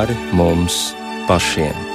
pāri mums pašiem.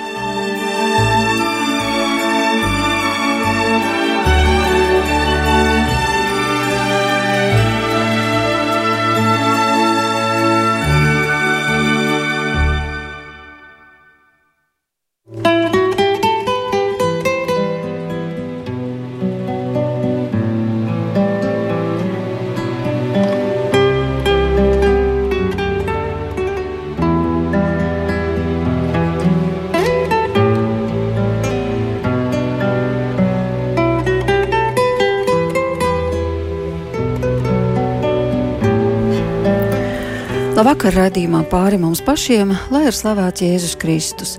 Labvakar, redzījumā pāri mums pašiem, lai ir slavēts Jēzus Kristus.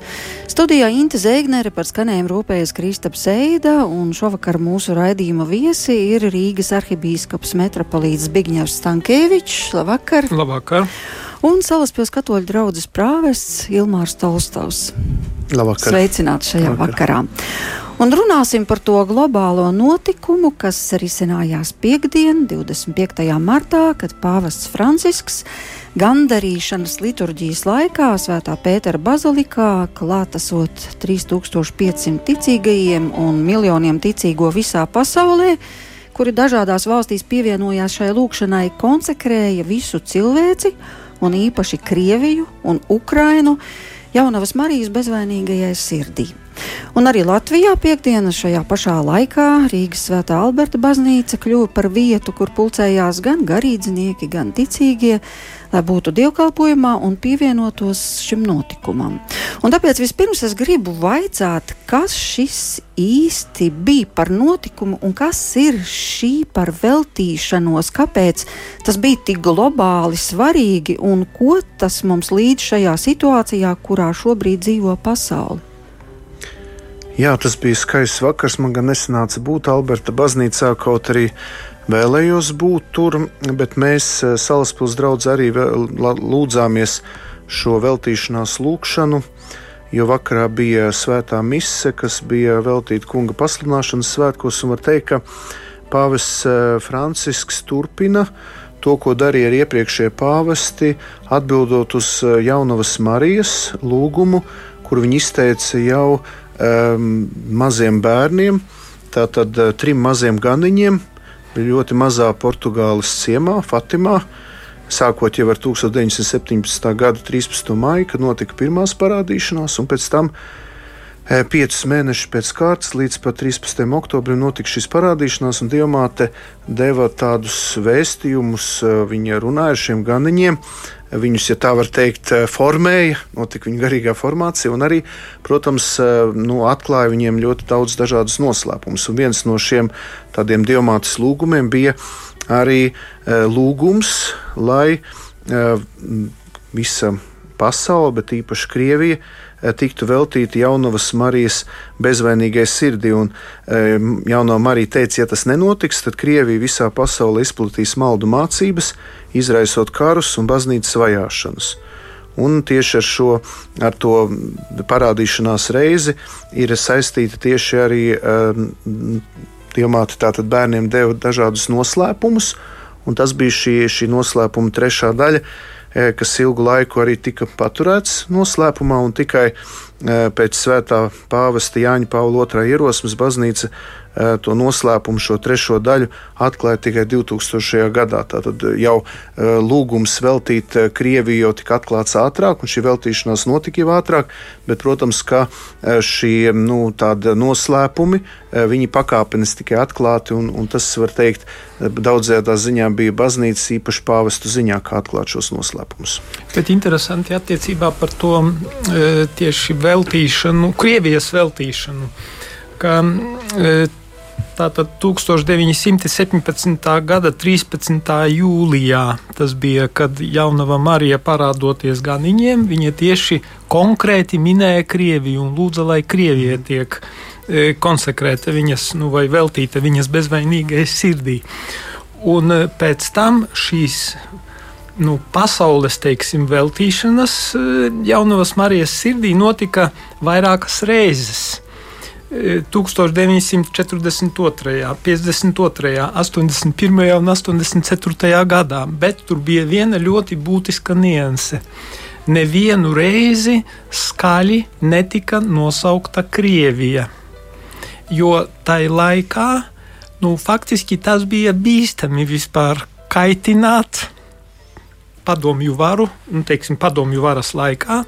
Studijā Inte Zēgnere par skanējumu rūpējas Kristaps Eida, un šovakar mūsu raidījuma viesi ir Rīgas arhibīskaps metropolīts Bigņevs Stankēvičs. Labvakar! Labvakar! Un Salaspils katoļu draudzes prāvests Ilmārs Tolstovs. Labvakar! Sveicināti šajā Labvakar. vakarā! Un runāsim par to globālo notikumu, kas risinājās piekdien, 25. martā, kad pāvests Francisks gandarīšanas liturģijas laikā Svētā Pētera bazilikā klātesot 3500 ticīgajiem un miljoniem ticīgo visā pasaulē, kuri dažādās valstīs pievienojās šai lūkšanai, konsekrēja visu cilvēci un īpaši Krieviju un Ukrainu Jaunavas Marijas bezvainīgajai sirdī. Un arī Latvijā piekdienas šajā pašā laikā Rīgas Svētā Alberta baznīca kļuva par vietu, kur pulcējās gan garīdznieki, gan ticīgie, lai būtu dievkalpojumā un pievienotos šim notikumam. Un tāpēc vispirms es gribu vaicāt, kas šis īsti bija par notikumu un kas ir šī par veltīšanos, kāpēc tas bija tik globāli svarīgi un ko tas mums līdz šajā situācijā, kurā šobrīd dzīvo pasaule. Jā, tas bija skaists vakars. Man gan nesanāca būt Alberta baznīcā, kaut arī vēlējos būt tur, bet mēs eh, Salaspils draugā arī lūdzāmies šo veltīšanās lūgšanu. Jo vakarā bija svētā mise, kas bija veltīta kunga pasludināšanas svētkos, un var teikt, ka pāvests eh, Francisks turpina to, ko darīja arī iepriekšējie pāvesti, atbildot uz eh, Jaunavas Marijas lūgumu, kur viņi izteica jau um, maziem bērniem, tātad trim maziem ganiņiem, ļoti mazā Portugāles ciemā, Fatimā. Sākot jau ar 1917. gada 13. maiju, kad notika pirmās parādīšanās, un pēc tam e, Piecus mēnešus pēc kārtas, līdz pat 13. oktobrim, notika šīs parādīšanās, un Dievmāte deva tādus vēstījumus. E, viņa runāja ar šiem ganiņiem, viņus, ja tā var teikt, eh, formēja, notika viņa garīgā formācija, un arī, protams, eh, nu, atklāja viņiem ļoti daudz dažādas noslēpumus. Un viens no šiem tādiem diamātas lūgumiem bija arī eh, lūgums, lai visa pasaule, bet īpaši Krievija, Eh, tiktu veltīti Jaunavas Marijas bezvainīgai sirdī. Un eh, Jaunā Marija teica, ja tas nenotiks, tad Krievija visā pasaulē izplatīs maldu mācības, izraisot karus un baznīcas vajāšanas. Un tieši ar šo ar parādīšanās reizi ir saistīta tieši arī um, Dievmāte tātad bērniem deva dažādus noslēpumus, un tas bija šī, šī noslēpuma trešā daļa, E, kas ilgu laiku arī tika paturēts noslēpumā, un tikai e, pēc svētā pāvesta Jāņa Paula II ierosmes baznīca e, to noslēpumu, šo trešo daļu, atklāja tikai 2000. gadā. Tātad jau lūgums veltīt Krieviju jau tika atklāts ātrāk, un šī veltīšanās notika jau ātrāk, bet, protams, ka šie nu, noslēpumi viņi pakāpeniski tikai atklāti, un, un tas, var teikt, daudzajā ziņā bija baznīcas īpaši pāvestu ziņā, kā atklāt šos noslēpumus. Bet interesanti attiecībā par to tieši veltīšanu, Krievijas veltīšanu. Ka, Tātad 1917. gada 13. jūlijā tas bija, kad jaunava Marija parādoties ganiņiem, viņa tieši konkrēti minēja Krieviju un lūdza, lai Krievija tiek e, konsekrēta viņas, nu, vai veltīta viņas bezvainīgai sirdī. Un e, pēc tam šīs nu, pasaules teiksim, veltīšanas e, jaunavas Marijas sirdī notika vairākas reizes. 1942., 52., 81. un 84. gadā, bet tur bija viena ļoti būtiska nianse. nevienu reizi skaļi netika nosaukta Krievija. Jo tai laikā nu, faktiski tas bija bīstami vispār kaitināt padomju varu, nu, teiksim, padomju varas laikā.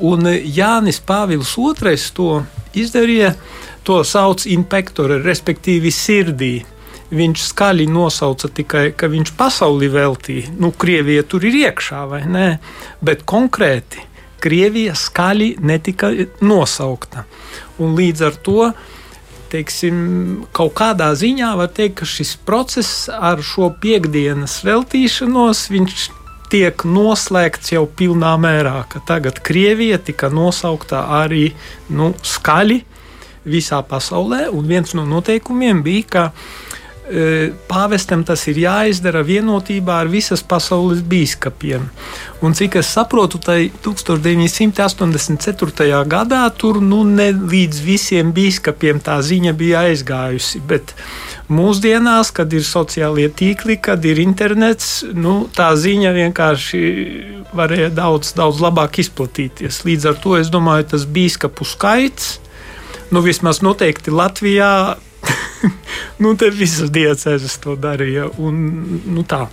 Un Jānis Pāvils II to izdarīja, to sauc inspektori, respektīvi sirdī viņš skaļi nosauca tikai, ka viņš pasauli veltīja. Nu, Krievija tur ir iekšā, vai ne? Bet konkrēti Krievija skaļi netika nosaukta. Un līdz ar to teiksim, kaut kādā ziņā var teikt, ka šis process ar šo piekdienas veltīšanos tiek noslēgts jau pilnā mērā, ka tagad Krievija tika nosaukta arī nu, skaļi visā pasaulē, un viens no noteikumiem bija, ka pāvestam tas ir jāizdara vienotībā ar visas pasaules biskupiem. Un cik es saprotu, tai 1984. gadā tur nu, ne līdz visiem biskupiem tā ziņa bija aizgājusi. Bet mūsdienās, kad ir sociālie tīkli, kad ir internets, nu, tā ziņa vienkārši varēja daudz, daudz labāk izplatīties. Līdz ar to es domāju, tas biskupu skaits. Nu, vismaz noteikti Latvijā nu, te visas diecēzes to darīja. Un, nu, tā.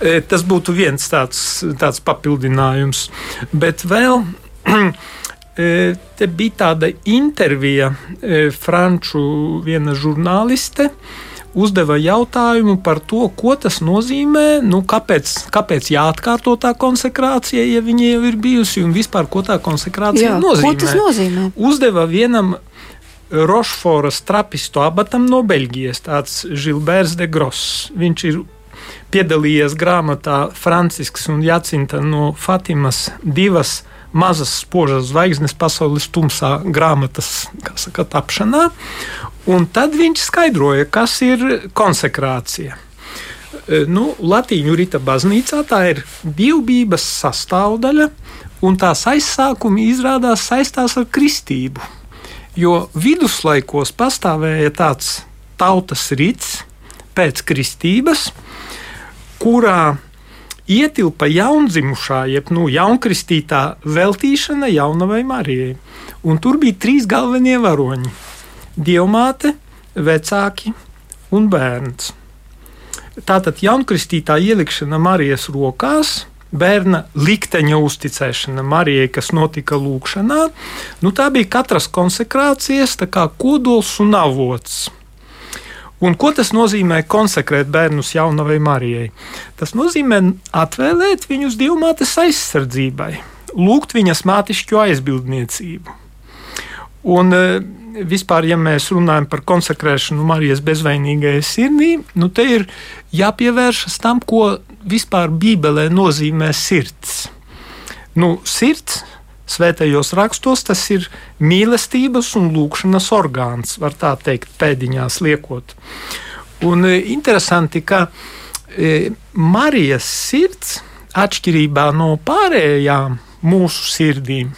E, tas būtu viens tāds, tāds papildinājums. Bet vēl. E, te bija tāda intervija, e, franču viena žurnāliste uzdeva jautājumu par to, ko tas nozīmē, nu, kāpēc, kāpēc jāatkārto tā konsekrācija, ja viņa jau ir bijusi, un vispār ko tā konsekrācija Jā, nozīmē. Ko tas nozīmē? Uzdeva vienam Rošforas trapistu abatam no Beļģijas, tāds Žilbērs de Gross. Viņš ir piedalījies grāmatā Francisks un Jacinta no Fatimas divas mazas spožas zvaigznes pasaules tumsā grāmatas saka, tapšanā. Un tad viņš skaidroja, kas ir konsekrācija. E, nu, Latīņu rīta baznīcā tā ir dievbijības sastāvdaļa, un tās aizsākumi izrādās saistās ar kristību. Jo viduslaikos pastāvēja tāds tautas rīts pēc kristības, kurā ietilpa jaundzimušā, jeb nu, jaunkristītā veltīšana jaunavai Marijai. Un tur bija trīs galvenie varoņi - dievmāte, vecāki un bērns. Tātad jaunkristītā ielikšana Marijas rokās bērna likteņa uzticēšana Marijai, kas notika lūkšanā, nu, tā bija katras konsekrācijas kodols un avots. Un ko tas nozīmē konsekrēt bērnus jaunavai Marijai? Tas nozīmē atvēlēt viņus dievmātes aizsardzībai, lūgt viņas mātišķo aizbildniecību. Un, e, vispār, ja mēs runājam par konsekrēšanu Marijas bezvainīgajai sirdī, nu te ir jāpievēršas tam, ko vispār Bībelē nozīmē sirds. Nu, sirds svētajos rakstos tas ir mīlestības un lūkšanas orgāns, var tā teikt, pēdiņās liekot. Un e, interesanti, ka e, Marijas sirds, atšķirībā no pārējām mūsu sirdīm,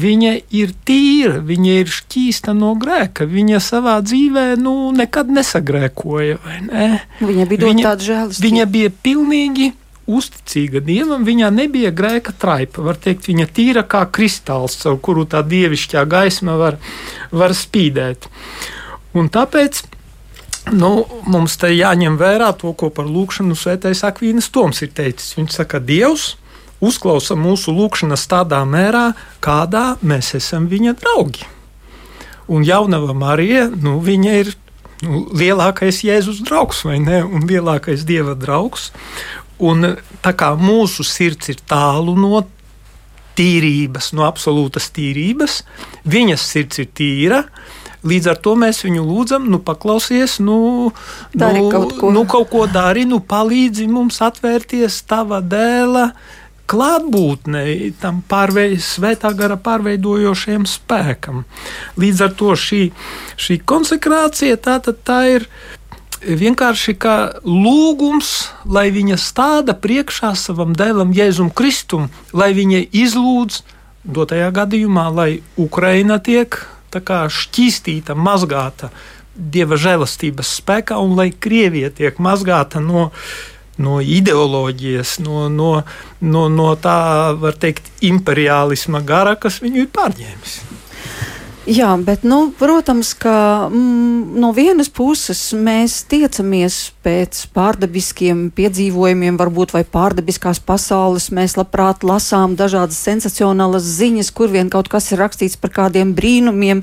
viņa ir tīra, viņa ir šķīsta no grēka. Viņa savā dzīvē nu, nekad nesagrēkoja. Ne? Viņa bija viņa, tāda žēlastība. Viņa bija pilnīgi uzticīga dievam, viņā nebija grēka traipa. Var teikt, viņa tīra kā kristāls, caur kuru tā dievišķā gaisma var, var spīdēt. Un tāpēc nu, mums te jāņem vērā to, ko par lūkšanu svētais Akvīnas Toms ir teicis. Viņš saka, Dievs uzklausa mūsu lūgšanas tādā mērā, kādā mēs esam viņa draugi. Un jaunava Marija, nu, viņa ir nu, lielākais Jēzus draugs, vai ne? Un lielākais Dieva draugs. Un tā kā mūsu sirds ir tālu no tīrības, no absolūtas tīrības, viņas sirds ir tīra. Līdz ar to mēs viņu lūdzam, nu, paklausies, nu, dari nu, kaut ko. nu, kaut ko dari, nu, palīdzi mums atvērties tava dēla klātbūtnei, tam pārveid, svētā gara pārveidojošiem spēkam. Līdz ar to šī, šī konsekrācija tā, tā ir vienkārši kā lūgums, lai viņa stāda priekšā savam dēlam Jēzum Kristum, lai viņa izlūdz dotajā gadījumā, lai Ukraina tiek šķīstīta, mazgāta Dieva žēlastības spēkā un lai Krievija tiek mazgāta no no ideoloģijas, no, no, no, no tā, var teikt, imperiālisma gara, kas viņu ir pārņēmis. Jā, bet, nu, protams, ka mm, no vienas puses mēs tiecamies pēc pārdabiskiem piedzīvojumiem, varbūt vai pārdabiskās pasaules. Mēs labprāt lasām dažādas sensacionālas ziņas, kur vien kaut kas ir rakstīts par kādiem brīnumiem,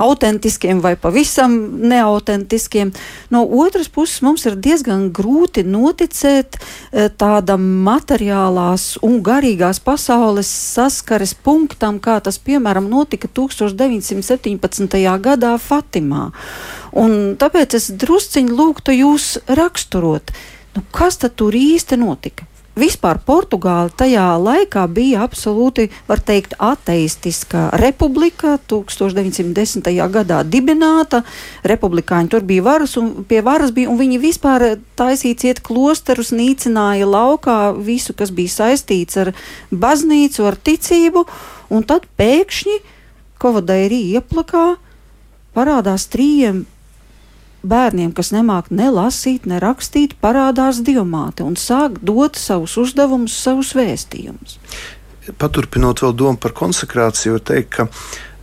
autentiskiem vai pavisam neautentiskiem. No otras puses mums ir diezgan grūti noticēt eh, tādam materiālās un garīgās pasaules saskares punktam, kā tas, piemēram, notika 1900. 1917. gadā Fatimā. Un tāpēc es drusciņi lūgtu jūs raksturot, nu, kas tad tur īsti notika. Vispār Portugāla tajā laikā bija absolūti, var teikt, ateistiska republika. 1910. gadā dibināta, republikāņi tur bija varas un pie varas bija, un viņi vispār taisīja ciet klosterus, nīcināja laukā visu, kas bija saistīts ar baznīcu, ar ticību, un tad pēkšņi Kovadairī ieplakā parādās trījiem bērniem, kas nemāk ne lasīt, ne rakstīt, parādās diamāte un sāk dot savus uzdevumus, savus vēstījumus. Paturpinot vēl domu par konsekrāciju, var teikt, ka,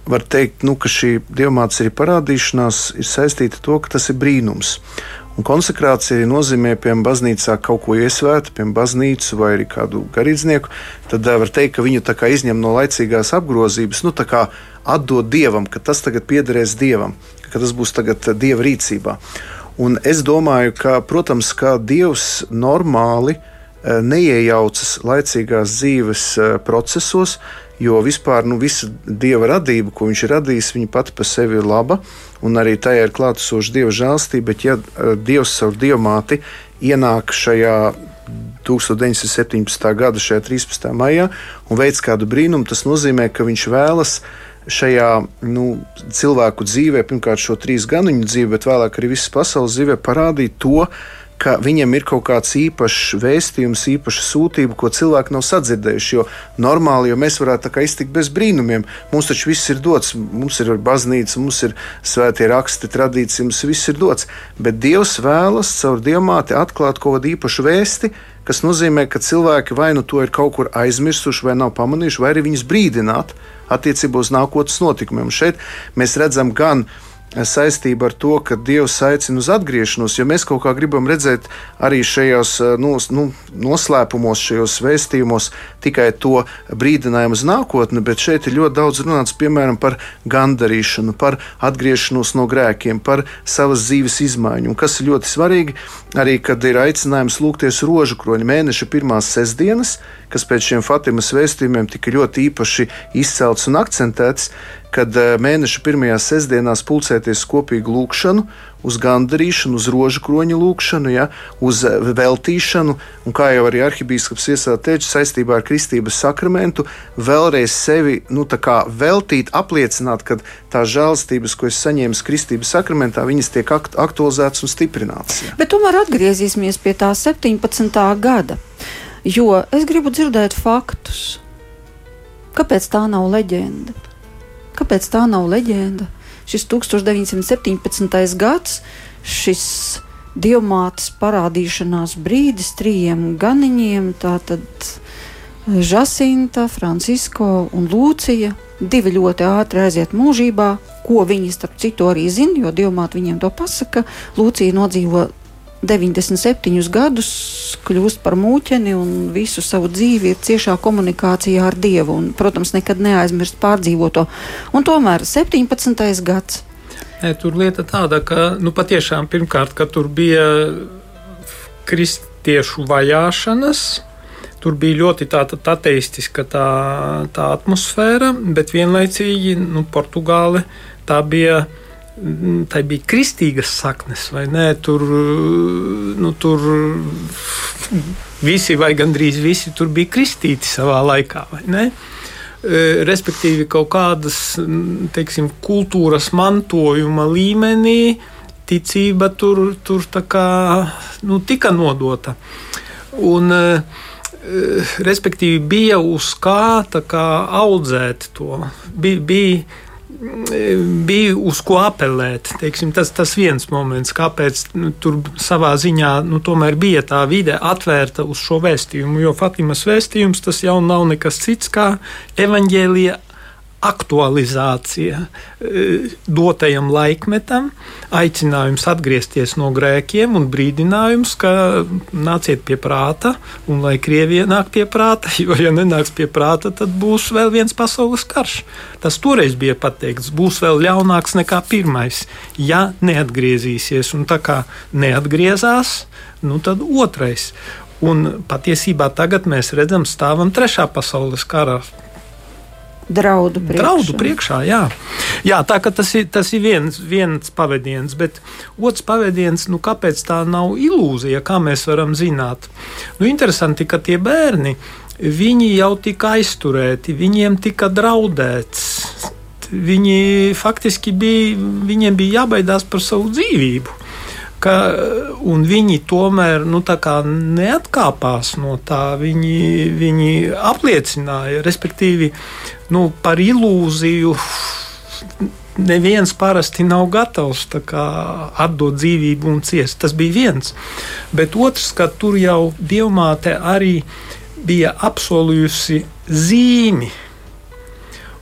var teikt, nu, ka šī diamāts arī parādīšanās ir saistīta ar to, ka tas ir brīnums. Un konsekrācija nozīmē, piemēram, baznīcā kaut ko iesvērt, piemēram, baznīcu vai arī kādu garīdznieku. Tad var teikt, ka viņu izņem no laicīgās apgrozības, nu, atdot dievam, ka tas tagad piederēs dievam, ka tas būs tagad dieva rīcībā. Un es domāju, ka, protams, ka dievs normāli neiejaucas laicīgās dzīves procesos, jo vispār nu, visa dieva radība, ko viņš ir radījis, viņa pati par sevi ir laba, un arī tajā ir klātesoša dieva žēlstība. Bet, ja dievs caur dievmāti ienāk šajā 1917. gada šajā 13. maijā un veids kādu brīnumu, tas nozīmē, ka viņš vēlas šajā nu, cilvēku dzīvē, pirmkārt šo trīs ganuņu dzīvē, bet vēlāk arī visas pasaules dzīvē parādīt to, ka viņam ir kaut kāds īpašs vēstījums, īpaša sūtība, ko cilvēki nav sadzirdējuši. Jo normāli, jo mēs varētu iztikt bez brīnumiem, mums taču viss ir dots. Mums ir baznīca, mums ir svētie raksti, tradīcija, mums viss ir dots. Bet Dievs vēlas caur diamāti atklāt kaut kādu īpašu vēsti, kas nozīmē, ka cilvēki vai nu to ir kaut kur aizmirsuši, vai nav pamanījuši, vai arī viņus brīdināt attiecībā uz nākotnes notikumiem. Šeit mēs redzam gan saistība ar to, ka Dievs aicina uz atgriešanos, jo mēs kaut kā gribam redzēt arī šajos eh, nos, nu, noslēpumos, šajos vēstījumos tikai to brīdinājumu uz nākotni, bet šeit ir ļoti daudz runāts piemēram par gandarīšanu, par atgriešanos no grēkiem, par savas dzīves izmaiņu. Un kas ir ļoti svarīgi, arī kad ir aicinājums lūgties rožu kroņa mēneša pirmās sestdienas, kas pēc šiem Fatimas vēstījumiem tika ļoti īpaši izcelts un akcentēts, kad eh, mēneša pirmajās sestdienās pulcēties kopīgu lūgšanu, uz gandarīšanu, uz rožu kroņa lūgšanu, ja, uz eh, veltīšanu, un kā jau arī arhibīskaps iesāca teica, saistībā ar kristības sakramentu, vēlreiz sevi nu, veltīt, apliecināt, ka tā žēlstības, ko es saņēmu kristības sakramentā, viņas tiek aktualizētas un stiprinātas. Ja. Bet tomēr atgriezīsimies pie tā 17. gada, jo es gribu dzirdēt faktus. Kāpēc tā nav leģenda? Kāpēc tā nav leģenda? Šis 1917. gads, šis diamāts parādīšanās brīdis trījiem ganiņiem, tātad Žasinta, Francisko un Lūcija. Divi ļoti ātri aiziet mūžībā, ko viņi starp citu arī zina, jo diamāti viņiem to pasaka. Lūcija nodzīvo 97 gadus kļūst par mūķeni un visu savu dzīvi ir ciešā komunikācijā ar Dievu. Un, protams, nekad neaizmirst pārdzīvoto. Un tomēr 17. gads. Nē, tur lieta tāda, ka nu, patiešām pirmkārt, ka tur bija kristiešu vajāšanas. Tur bija ļoti tāda ateistiska tā, tā atmosfēra, bet vienlaicīgi nu, Portugāle tā bija tai bija kristīgas saknes, vai ne? Tur, nu, tur visi, vai gandrīz visi, tur bija kristīti savā laikā, vai ne? E, respektīvi, kaut kādas teiksim, kultūras mantojuma līmenī ticība tur, tur kā, nu, tika nodota. Un, e, respektīvi, bija uz kā, kā audzēt to. Bija, bija bija uz ko apelēt. Teiksim, tas tas viens moments, kāpēc nu, tur savā ziņā nu, bija tā vide atvērta uz šo vēstījumu. Jo Fatimas vēstījums tas jau nav nekas cits kā evaņģēlija aktualizācija eh, dotajam laikmetam, aicinājums atgriezties no grēkiem un brīdinājums, ka nāciet pie prāta, un lai Krievija nāk pie prāta, jo, ja nenāks pie prāta, tad būs vēl viens pasaules karš. Tas toreiz bija pateikts, būs vēl ļaunāks nekā pirmais, ja neatgriezīsies, un tā kā neatgriezās, nu tad otrais. Un patiesībā tagad mēs redzam, stāvam trešā pasaules kara draudu priekšā. Draudu priekšā jā. jā, tā ka tas ir, tas ir viens, viens pavadiens, bet otrs pavadiens, nu, kāpēc tā nav ilūzija, kā mēs varam zināt? Nu, interesanti, ka tie bērni, viņi jau tika aizturēti, viņiem tika draudēts. Viņi faktiski bija, viņiem bija jābaidās par savu dzīvību ka viņi tomēr nu, neatkāpās no tā. Viņi, viņi apliecināja, respektīvi, nu, par ilūziju. Neviens parasti nav gatavs atdot dzīvību un ciest. Tas bija viens. Bet otrs, ka tur jau dievmāte arī bija apsolījusi zīmi.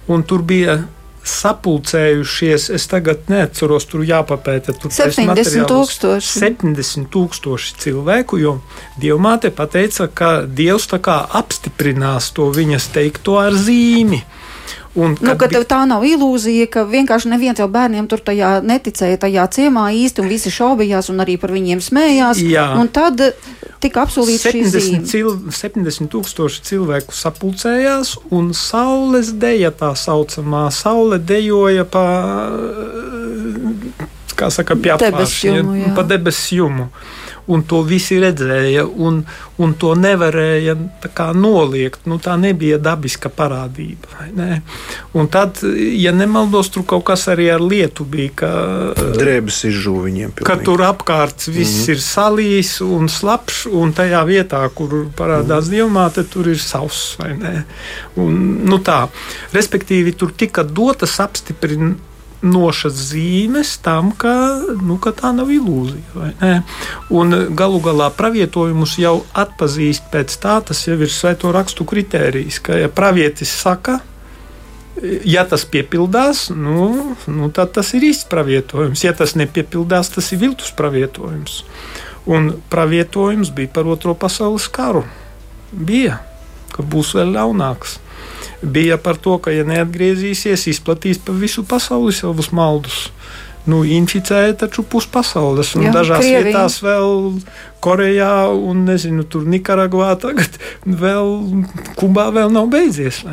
Un tur bija sapulcējušies. Es tagad neatceros, tur jāpapēta. Tur 70 tūkstoši. 70 tūkstoši cilvēku, jo Dievmāte pateica, ka Dievs apstiprinās to viņas teikto ar zīmi. Un, nu, ka tev tā nav ilūzija, ka vienkārši neviens jau bērniem tur tajā neticēja, tajā ciemā īsti, un visi šaubījās un arī par viņiem smējās. Jā. Un tad tika apsolīts 70, cil, 70 tūkstoši cilvēku sapulcējās, un saules deja tā saucamā, saule dejoja pa, kā saka, pie apvāršņiem, pa debesu jumu un to visi redzēja, un, un to nevarēja noliegt. Nu, tā nebija dabiska parādība. Ne? Un tad, ja nemaldos, tur kaut kas arī ar lietu bija. Ka, Drēbes izžūva viņiem. Pilnīgi. Ka tur apkārt viss mm -hmm. ir salījis un slapjš, un tajā vietā, kur parādās mm -hmm. dievmāte, tur ir sauss. Un, nu tā, respektīvi, tur tika dotas apstiprinājums nošas zīmes tam, ka, nu, ka tā nav ilūzija. Un galu galā pravietojumus jau atpazīst pēc tā, tas jau ir svēto rakstu kritērijs, ka ja pravietis saka, ja tas piepildās, nu, nu, tad tas ir īsts pravietojums. Ja tas nepiepildās, tas ir viltus pravietojums. Un pravietojums bija par Otro pasaules karu. Bija, ka būs vēl ļaunāks bija par to, ka, ja neatgriezīsies, izplatīs pa visu pasauli savus maldus. Nu, inficēja taču pusi pasaules, un Jā, dažās Krievija. vietās vēl Korejā, un nezinu, tur Nikaragvā tagad vēl Kubā vēl nav beidzies.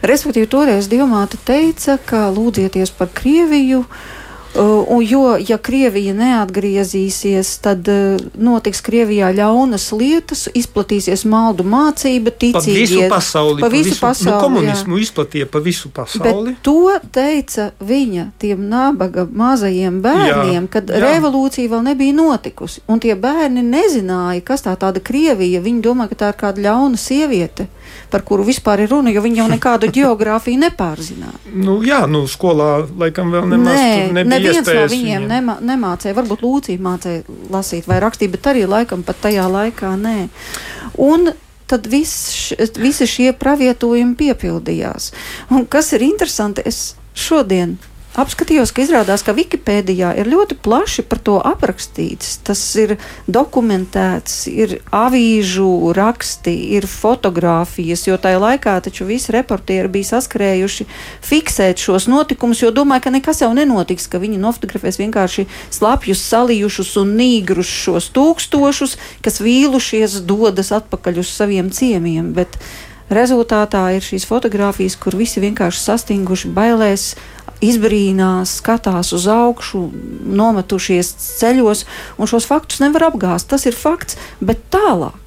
Respektīvi, toreiz Dievmāte teica, ka lūdzieties par Krieviju. Uh, un, jo, ja Krievija neatgriezīsies, tad uh, notiks Krievijā ļaunas lietas, izplatīsies maldu mācība, ticīgie. Pa visu pasauli. Pa visu, visu pasauli nu, komunismu jā. izplatīja pa visu pasauli. Bet to teica viņa tiem nabaga mazajiem bērniem, jā, kad jā. revolūcija vēl nebija notikusi. Un tie bērni nezināja, kas tā tāda Krievija. Viņi domāja, ka tā ir kāda ļauna sieviete par kuru vispār ir runa, jo viņi jau nekādu geogrāfiju nepārzināja. Nu, jā, nu, skolā laikam vēl nemaz Nē, neviens no viņiem viņam. Nemā, nemācīja. Varbūt Lūcija mācīja lasīt vai rakstīt, bet arī laikam pat tajā laikā nē. Un tad viss, visi šie pravietojumi piepildījās. Un kas ir interesanti, es šodien apskatījos, ka izrādās, ka Wikipēdijā ir ļoti plaši par to aprakstīts. Tas ir dokumentēts, ir avīžu raksti, ir fotografijas, jo tajā laikā taču visi reportieri bija saskrējuši fiksēt šos notikumus, jo domāju, ka nekas jau nenotiks, ka viņi nofotografēs vienkārši slapjus, salījušus un nīgrus šos tūkstošus, kas vīlušies dodas atpakaļ uz saviem ciemiem. Bet rezultātā ir šīs fotogrāfijas, kur visi vienkārši sastinguši bailēs izbrīnās, skatās uz augšu, nometušies ceļos, un šos faktus nevar apgāzt. Tas ir fakts, bet tālāk.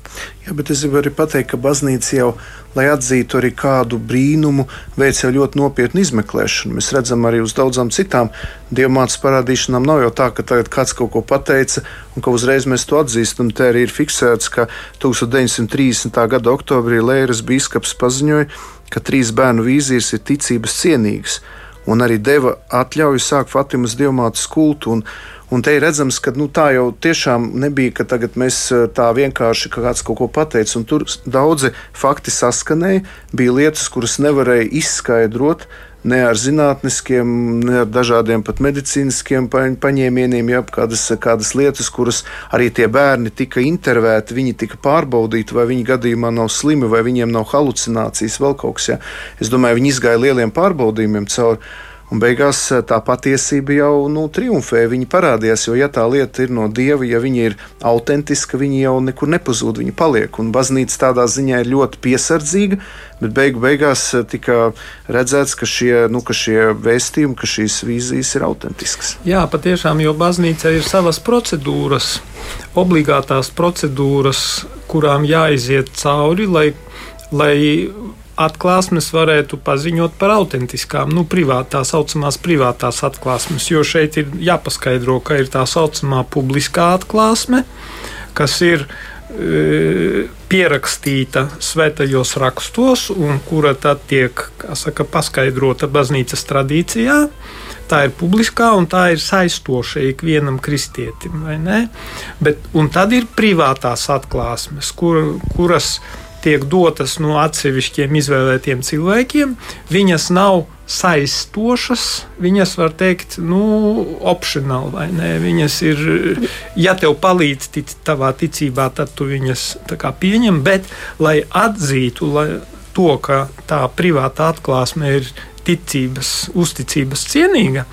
Jā, bet es gribu arī pateikt, ka baznīca jau, lai atzītu arī kādu brīnumu, veic jau ļoti nopietnu izmeklēšanu. Mēs redzam arī uz daudzām citām dievmātes parādīšanām. Nav jau tā, ka tagad kāds kaut ko pateica un ka uzreiz mēs to atzīstam. Te arī ir fiksēts, ka 1930. gada oktobrī Lēras biskups paziņoja, ka trīs bērnu vīzijas ir ticības cienīgas un arī deva atļauju sākt Fatimas diamātas kultu. Un, Un te ir redzams, ka nu, tā jau tiešām nebija, ka tagad mēs tā vienkārši kāds kaut ko pateica, un tur daudzi fakti saskanēja. Bija lietas, kuras nevarēja izskaidrot, ne ar zinātniskiem, ne ar dažādiem pat medicīniskiem paņēmieniem, ja kādas, kādas lietas, kuras arī tie bērni tika intervēti, viņi tika pārbaudīti, vai viņi gadījumā nav slimi, vai viņiem nav halucinācijas, vēl kaut kas. Ja. Es domāju, viņi izgāja lieliem pārbaudījumiem cauri. Un beigās eh, tā patiesība jau nu, triumfē. Viņa parādījās, jo, ja tā lieta ir no dieva, ja viņa ir autentiska, viņa jau nekur nepazūd, viņa paliek. Un baznīca tādā ziņā ir ļoti piesardzīga, bet beigu beigās eh, tika redzēts, ka šie, nu, ka šie vēstījumi, ka šīs vīzijas ir autentiskas. Jā, patiešām, jo baznīca ir savas procedūras, obligātās procedūras, kurām jāiziet cauri, lai, lai atklāsmes varētu paziņot par autentiskām, nu, privāt, tā saucamās privātās atklāsmes, jo šeit ir jāpaskaidro, ka ir tā saucamā publiskā atklāsme, kas ir e, pierakstīta svētajos rakstos, un kura tad tiek saka, paskaidrota baznīcas tradīcijā. Tā ir publiskā un tā ir saistoša ikvienam kristietim. Bet, un tad ir privātās atklāsmes, kur, kuras tiek dotas no atsevišķiem izvēlētiem cilvēkiem, viņas nav saistošas, viņas var teikt, nu, opcionāli vai nē. Viņas ir, ja tev palīdz tic, tavā ticībā, tad tu viņas kā, pieņem, bet lai atzītu lai to, ka tā privāta atklāsme ir ticības, uzticības cienīga,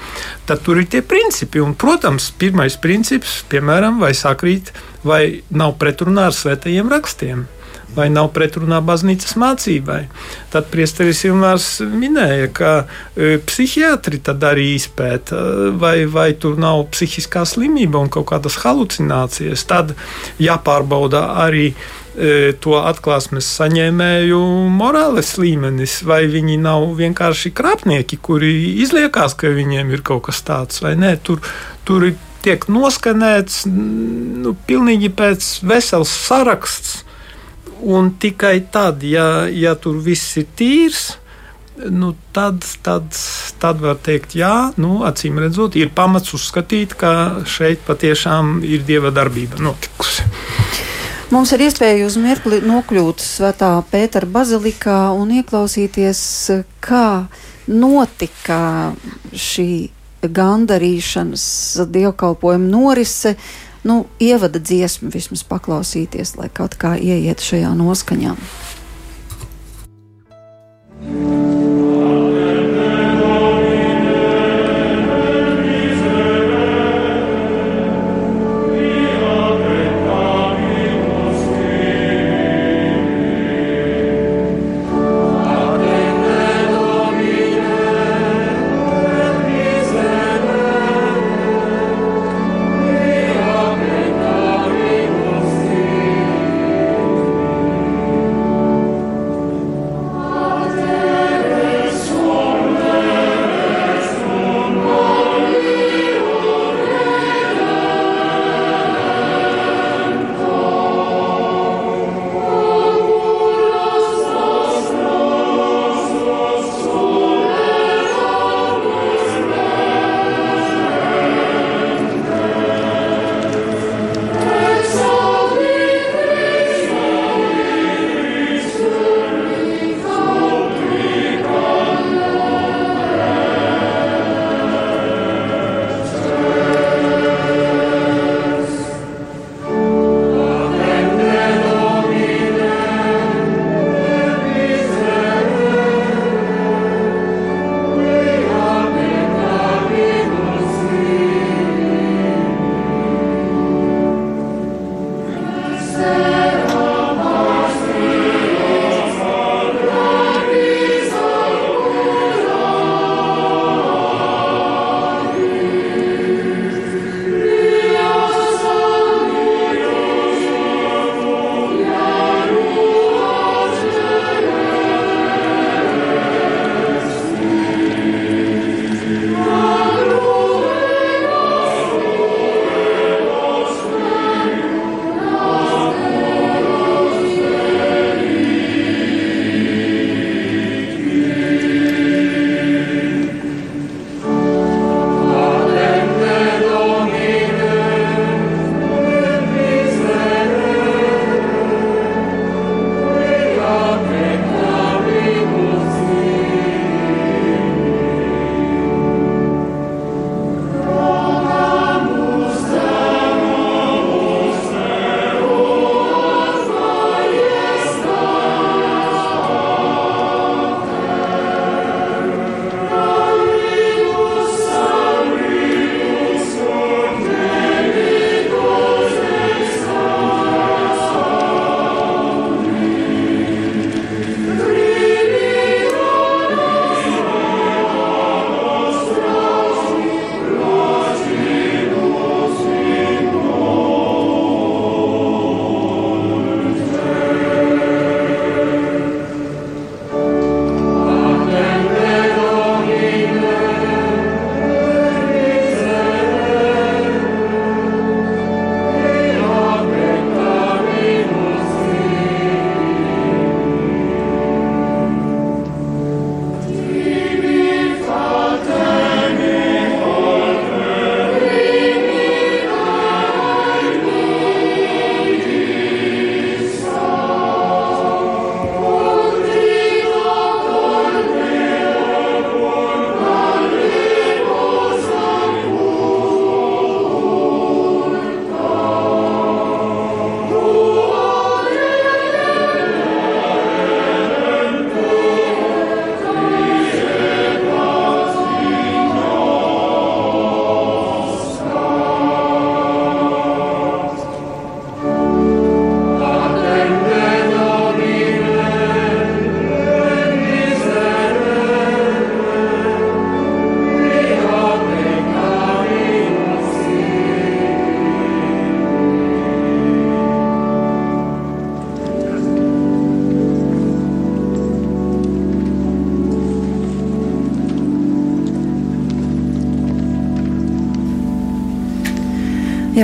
tad tur ir tie principi. Un, protams, pirmais princips, piemēram, vai sakrīt, vai nav pretrunā ar svētajiem rakstiem vai nav pretrunā baznīcas mācībai. Tad priesteris Ilmārs minēja, ka e, psihiatri tad arī izpēta, vai, vai tur nav psihiskā slimība un kaut kādas halucinācijas. Tad jāpārbauda arī e, to atklāsmes saņēmēju morāles līmenis, vai viņi nav vienkārši krāpnieki, kuri izliekās, ka viņiem ir kaut kas tāds vai nē. Tur, tur tiek noskanēts nu, pilnīgi pēc vesels saraksts Un tikai tad, ja, ja tur viss ir tīrs, nu, tad, tad, tad var teikt, jā, nu, acīm redzot, ir pamats uzskatīt, ka šeit patiešām ir dieva darbība notikusi. Mums ir iespēja uz mirkli nokļūt Svētā Pētera bazilikā un ieklausīties, kā notika šī gandarīšanas dievkalpojuma norise nu, ievada dziesmu vismaz paklausīties, lai kaut kā ieiet šajā noskaņā.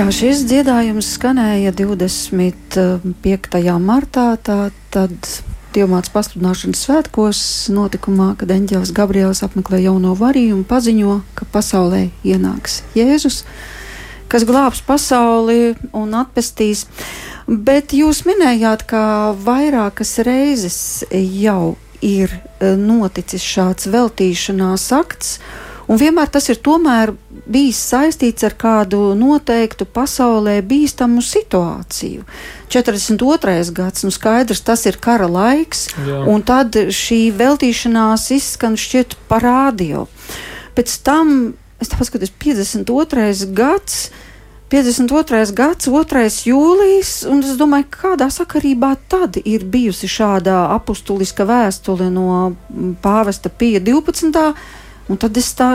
Jā, šis dziedājums skanēja 25. martā. Tā, tad Dievmātes pasludināšanas svētkos notikumā, kad eņģēlis Gabriels apmeklē jauno varījumu, paziņo, ka pasaulē ienāks Jēzus, kas glābs pasauli un atpestīs. Bet jūs minējāt, ka vairākas reizes jau ir eh, noticis šāds veltīšanās akts. Un vienmēr tas ir bijis saistīts ar kādu noteiktu pasaulē bīstamu situāciju. 42. gads, nu skaidrs, tas ir kara laiks, Jā. un tad šī veltīšanās izskan šķiet parādio. Pēc tam, es tā paskatos, 52. gads. 52. gads, 2. jūlijas, un es domāju, kādā sakarībā tad ir bijusi šāda apustuliska vēstule no pāvesta Pija 12 Un tad es tā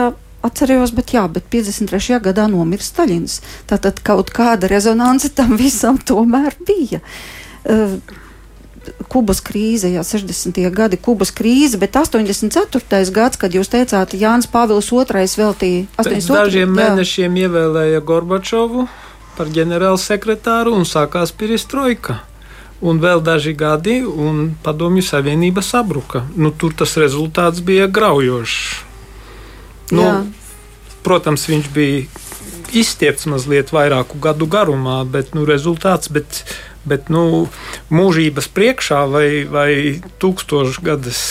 atcerējos, bet jā, bet 53. gadā nomira Staļins. Tātad kaut kāda rezonance tam visam tomēr bija. Uh, Kubas krīze, jā, 60. gadi, Kubas krīze, bet 84. gads, kad jūs teicāt, Jānis Pāvils II veltīja 82. Pēc dažiem jā. mēnešiem ievēlēja Gorbačovu par ģenerālsekretāru un sākās Piristroika. Un vēl daži gadi, un Padomju Savienība sabruka. Nu, tur tas rezultāts bija graujošs. Nu, Jā. protams, viņš bija izstiepts mazliet vairāku gadu garumā, bet nu, rezultāts. Bet, bet nu, mūžības priekšā vai, vai tūkstošu gadus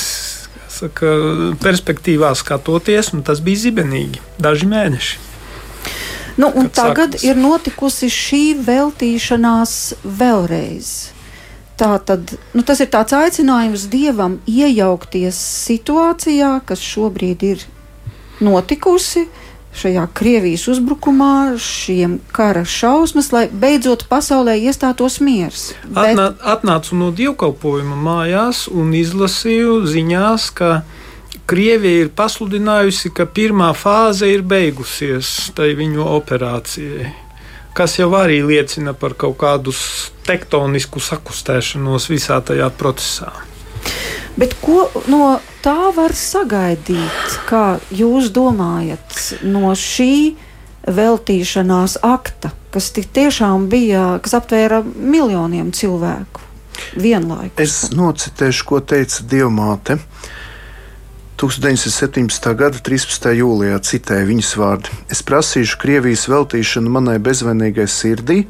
saka, perspektīvā skatoties, nu, tas bija zibenīgi, daži mēneši. Nu, tagad sākas. ir notikusi šī veltīšanās vēlreiz. Tā tad, nu, tas ir tāds aicinājums dievam iejaukties situācijā, kas šobrīd ir notikusi šajā Krievijas uzbrukumā, šiem kara šausmas, lai beidzot pasaulē iestātos miers. Bet... Atnā, atnācu no dievkalpojuma mājās un izlasīju ziņās, ka Krievija ir pasludinājusi, ka pirmā fāze ir beigusies tai viņu operācijai. Kas jau arī liecina par kaut kādu tektonisku sakustēšanos visā tajā procesā. Bet ko no tā var sagaidīt? Kā jūs domājat no šī veltīšanās akta, kas tiešām bija, kas aptvēra miljoniem cilvēku vienlaikus? Es nocitēšu, ko teica Dievmāte. 1917. gada 13. jūlijā citēja viņas vārdu: Es prasīšu Krievijas veltīšanu manai bezvainīgai sirdī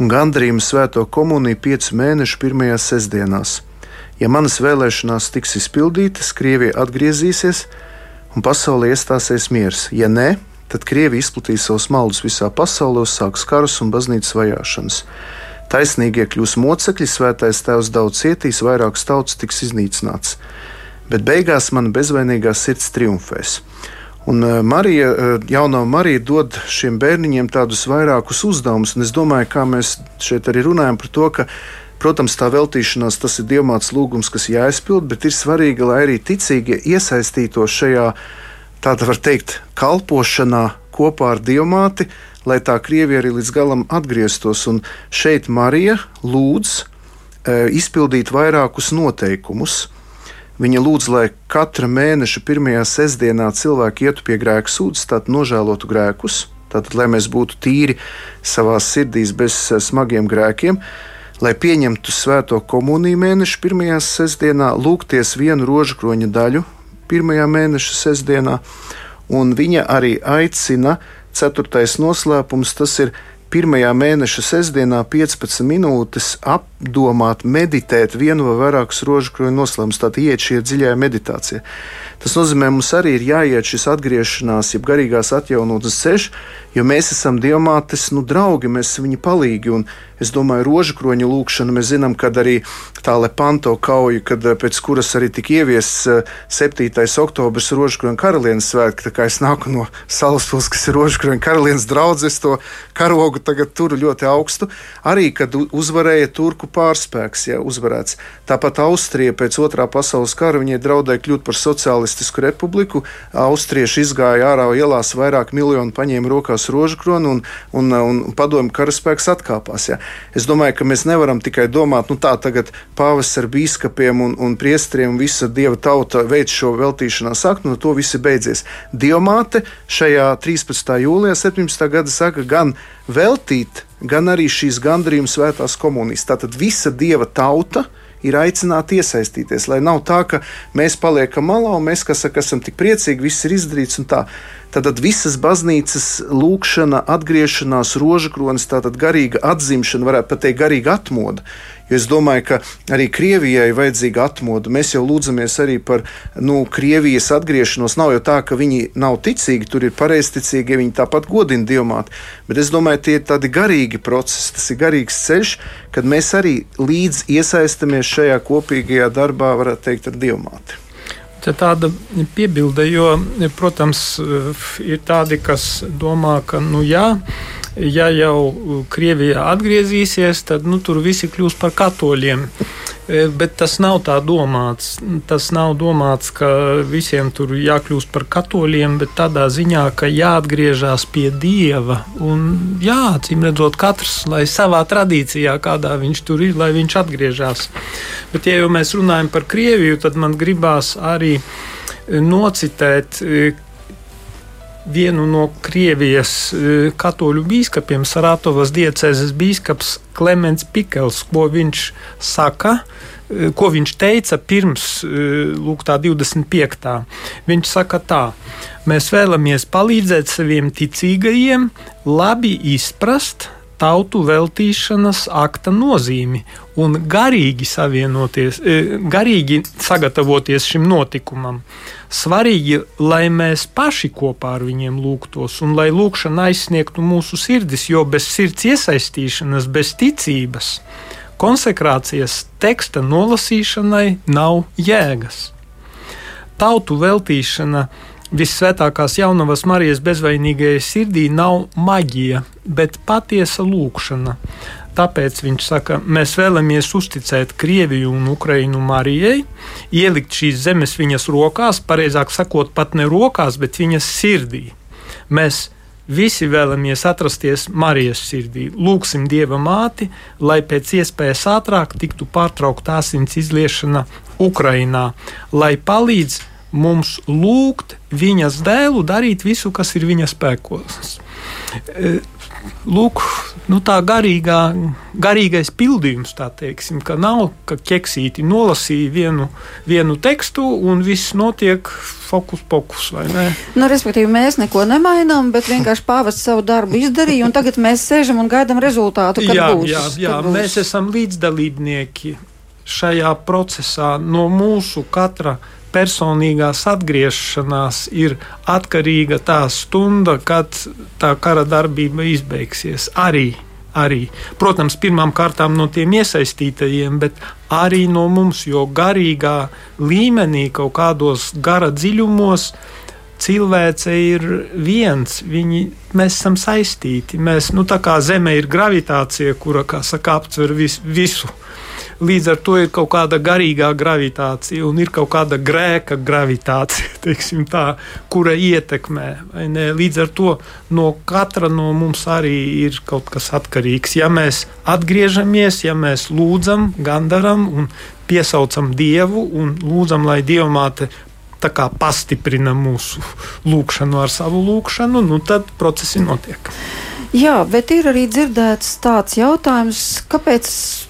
un gandarījumu svēto komuniju piecu mēnešu pirmajās sestdienās. Ja manas vēlēšanās tiks izpildītas, Krievija atgriezīsies un pasaulē iestāsies miers. Ja nē, tad Krievija izplatīs savus maldus visā pasaulē, uzsāks karus un baznīcas vajāšanas. Taisnīgie kļūs mocekļi, svētais tēvs daudz cietīs, vairākas tautas tiks iznīcināts. Bet beigās mana bezvainīgā sirds triumfēs. Un uh, Marija, uh, jaunā Marija dod šiem bērniņiem tādus vairākus uzdevumus, un es domāju, kā mēs šeit arī runājam par to, ka Protams, tā veltīšanās tas ir dievmāts lūgums, kas jāizpild, bet ir svarīgi, lai arī ticīgie iesaistītos šajā, tāda var teikt, kalpošanā kopā ar dievmāti, lai tā Krievija arī līdz galam atgrieztos. Un šeit Marija lūdz e, izpildīt vairākus noteikumus. Viņa lūdz, lai katra mēneša pirmajā sestdienā cilvēki ietu pie grēka sūdzes, tātad nožēlotu grēkus, tātad, lai mēs būtu tīri savā sirdīs bez e, smagiem grēkiem lai pieņemtu svēto komuniju mēneša pirmajā sestdienā, lūgties vienu rožu kroņa daļu pirmajā mēneša sestdienā, un viņa arī aicina ceturtais noslēpums, tas ir pirmajā mēneša sestdienā 15 minūtes apdomāt, meditēt vienu vai vairākus rožu kroņa noslēpumus, tātad iet šie dziļajā meditācijā. Tas nozīmē, mums arī ir jāiet šis atgriešanās, jeb garīgās atjaunotnes ceļš, jo mēs esam diamātes nu, draugi, mēs esam viņa palīgi. Un es domāju, rožu kroņa lūkšana, mēs zinām, kad arī tā Lepanto kauja, kad eh, pēc kuras arī tika ieviests 7. Eh, oktobris rožu kroņa karalienes svētki, tā kā es nāku no Salaspils, kas ir rožu kroņa karalienes draudzes, to karogu tagad turu ļoti augstu, arī kad uzvarēja turku pārspēks, ja uzvarēts. Tāpat Austrija pēc otrā pasaules kara viņai draudēja kļūt par sociālistisku republiku. Austrieši izgāja ārā ielās vairāk miljonu, paņēma rokās rožkroni un, un, un padomju karaspēks atkāpās. Ja. Es domāju, ka mēs nevaram tikai domāt, nu tā tagad pāvests ar bīskapiem un, un priestriem visa dieva tauta veic šo veltīšanās aktu, un to viss ir beidzies. Dievmāte šajā 13. jūlijā 17. gada saka gan veltīt gan arī šīs gandrījuma svētās komunijas. Tātad visa dieva tauta ir aicināti iesaistīties, lai nav tā, ka mēs paliekam malā un mēs, kas saka, esam tik priecīgi, viss ir izdarīts un tā. Tātad visas baznīcas lūkšana, atgriešanās, rožakronis, tātad garīga atzimšana, varētu pat teikt, garīga atmoda. Jo es domāju, ka arī Krievijai vajadzīga atmoda. Mēs jau lūdzamies arī par nu, Krievijas atgriešanos. Nav jau tā, ka viņi nav ticīgi, tur ir pareizticīgi, ja viņi tāpat godina dievmāti. Bet es domāju, tie ir tādi garīgi procesi, tas ir garīgs ceļš, kad mēs arī līdz iesaistamies šajā kopīgajā darbā, varētu teikt, ar dievmāti. Te tāda piebilde, jo, protams, ir tādi, kas domā, ka, nu jā, ja jau Krievijā atgriezīsies, tad nu, tur visi kļūs par katoļiem. E, bet tas nav tā domāts. Tas nav domāts, ka visiem tur jākļūst par katoļiem, bet tādā ziņā, ka jāatgriežas pie dieva. Un, jā, acīm redzot, katrs lai savā tradīcijā, kādā viņš tur ir, lai viņš atgriežas. Bet, ja jau mēs runājam par Krieviju, tad man gribās arī nocitēt vienu no Krievijas e, katoļu biskupiem, Saratovas diecēzes biskups Klimants Pikels, ko viņš saka. E, ko viņš teica pirms e, lūk, 25. Viņš saka, tā, mēs vēlamies palīdzēt saviem ticīgajiem, labi izprast tautu veltīšanas akta nozīmi un garīgi savienoties, garīgi sagatavoties šim notikumam. Svarīgi, lai mēs paši kopā ar viņiem lūgtos, un lai lūkšana aizsniegtu mūsu sirdis, jo bez sirds iesaistīšanas, bez ticības, konsekrācijas teksta nolasīšanai nav jēgas. Tautu veltīšana Visvētākās jaunavas Marijas bezvainīgajai sirdī nav maģija, bet patiesa lūkšana. Tāpēc viņš saka, mēs vēlamies uzticēt Krieviju un Ukrainu Marijai, ielikt šīs zemes viņas rokās, pareizāk sakot, pat ne rokās, bet viņas sirdī. Mēs visi vēlamies atrasties Marijas sirdī. Lūksim Dieva māti, lai pēc iespējas ātrāk tiktu pārtraukta asins izliešana Ukrainā, lai palīdz mums lūgt viņas dēlu darīt visu, kas ir viņa spēkos lūk, nu, tā garīgā, garīgais pildījums, tā teiksim, ka nav, ka ķeksīti nolasīja vienu, vienu tekstu un viss notiek fokus pokus, vai ne? Nu, respektīvi, mēs neko nemainām, bet vienkārši pāvests savu darbu izdarīja, un tagad mēs sēžam un gaidām rezultātu, kad jā, būs. Jā, jā, būs. mēs esam līdzdalībnieki šajā procesā no mūsu katra personīgās atgriešanās ir atkarīga tā stunda, kad tā kara darbība izbeigsies. Arī, arī. Protams, pirmām kārtām no tiem iesaistītajiem, bet arī no mums, jo garīgā līmenī, kaut kādos gara dziļumos, cilvēce ir viens, viņi, mēs esam saistīti. Mēs, nu, tā kā Zeme ir gravitācija, kura, saka, aptver vis, visu Līdz ar to ir kaut kāda garīgā gravitācija un ir kaut kāda grēka gravitācija, tā, kura ietekmē. Līdz ar to no katra no mums arī ir kaut kas atkarīgs. Ja mēs atgriežamies, ja mēs lūdzam, gandaram un piesaucam Dievu un lūdzam, lai Dievmāte kā pastiprina mūsu lūgšanu ar savu lūgšanu, nu tad procesi notiek. Jā, bet ir arī dzirdēts tāds jautājums, kāpēc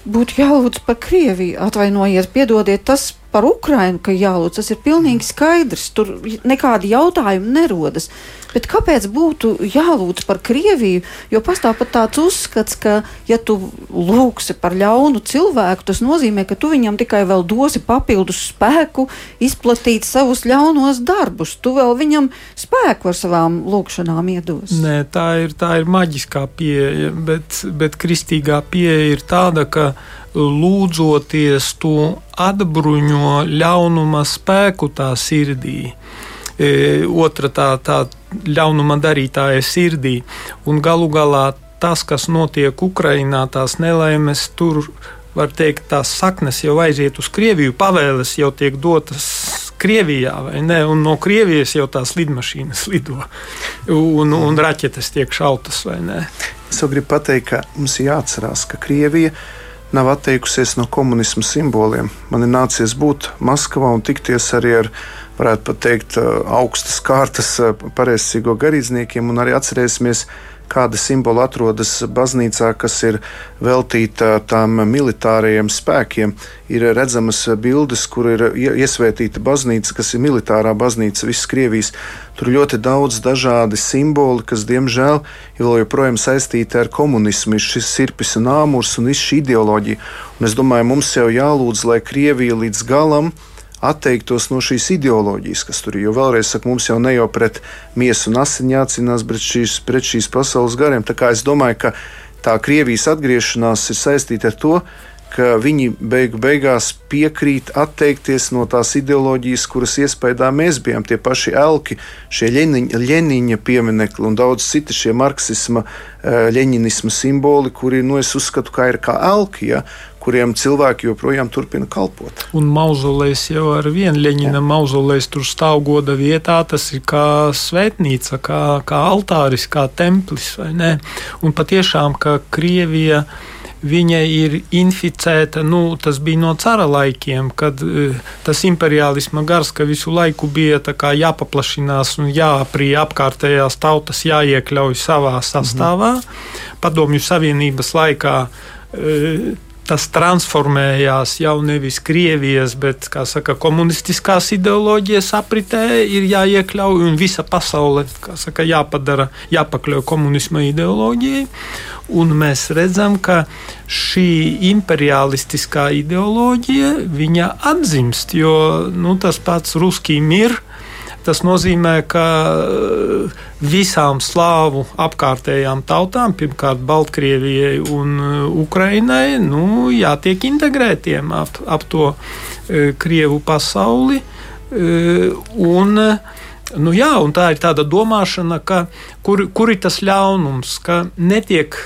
būtu jālūdz par Krieviju? Atvainojiet, piedodiet, tas par Ukrainu, ka jālūdz, tas ir pilnīgi skaidrs. Tur nekādi jautājumi nerodas. Bet kāpēc būtu jālūdz par Krieviju? Jo pastāv pat tāds uzskats, ka, ja tu lūgsi par ļaunu cilvēku, tas nozīmē, ka tu viņam tikai vēl dosi papildus spēku izplatīt savus ļaunos darbus. Tu vēl viņam spēku ar savām lūgšanām iedos. Nē, tā ir, tā ir maģiskā pieeja, bet, bet kristīgā pieeja ir tāda, ka lūdzoties, to atbruņo ļaunuma spēku tā sirdī. E, otra tā, tā ļaunuma darītāja sirdī. Un galu galā tas, kas notiek Ukrajinā, tās nelaimes tur. Var teikt, tās saknes jau aiziet uz Krieviju, pavēles jau tiek dotas Krievijā, vai ne? Un no Krievijas jau tās lidmašīnas lido un, un raķetes tiek šautas, vai ne? Es jau gribu pateikt, ka mums jāatcerās, ka Krievija nav atteikusies no komunisma simboliem. Man ir nācies būt Maskavā un tikties arī ar, varētu pat teikt, augstas kārtas pareizsīgo garīdzniekiem, un arī atcerēsimies kāda simbola atrodas baznīcā, kas ir veltīta tām militārajiem spēkiem. Ir redzamas bildes, kur ir iesvētīta baznīca, kas ir militārā baznīca visas Krievijas. Tur ir ļoti daudz dažādi simboli, kas, diemžēl, ir joprojām saistīti ar komunismu. Ir šis sirpis un āmurs un viss šī ideoloģija. Un es domāju, mums jau jālūdz, lai Krievija līdz galam atteiktos no šīs ideoloģijas, kas tur ir. Jo vēlreiz saku, mums jau ne jau pret miesu un asiņu jācīnās, bet šīs, pret šīs pasaules gariem. Tā kā es domāju, ka tā Krievijas atgriešanās ir saistīta ar to, ka viņi beigu beigās piekrīt atteikties no tās ideoloģijas, kuras iespējā mēs bijām. Tie paši elki, šie Ļeniņa, Ļeniņa pieminekļi un daudz citi šie marksisma, eh, ļeņinisma simboli, kuri, nu, es uzskatu, ka ir kā elki. Ja? Kuriem cilvēki joprojām turpina kalpot. Un mauzolejs jau ar vienu leņķina mauzolejs tur stāv goda vietā. Tas ir kā svētnīca, kā, kā altāris, kā templis. Un patiešām, ka Krievija viņa ir inficēta. Nu, tas bija no cara laikiem, kad uh, tas imperiālisma gars, ka visu laiku bija jāpaplašinās un jāaprī apkārtējās tautas, jāiekļauj savā sastāvā. Mm -hmm. Padomju Savienības laikā uh, tas transformējās jau nevis Krievijas, bet saka, komunistiskās ideoloģijas apritē, ir jāiekļauj un visa pasaule saka, jāpadara, jāpakļauj komunisma ideoloģijai. Un mēs redzam, ka šī imperialistiskā ideoloģija atzimst, jo nu, tas pats Ruskij mir Tas nozīmē, ka eh, visām slāvu apkārtējām tautām, pirmkārt Baltkrievijai un eh, Ukrainai, nu, jātiek integrētiem ap, ap to e, Krievu pasauli. Un, Nu jā, un tā ir tāda domāšana, ka kur, kur ir tas ļaunums, ka netiek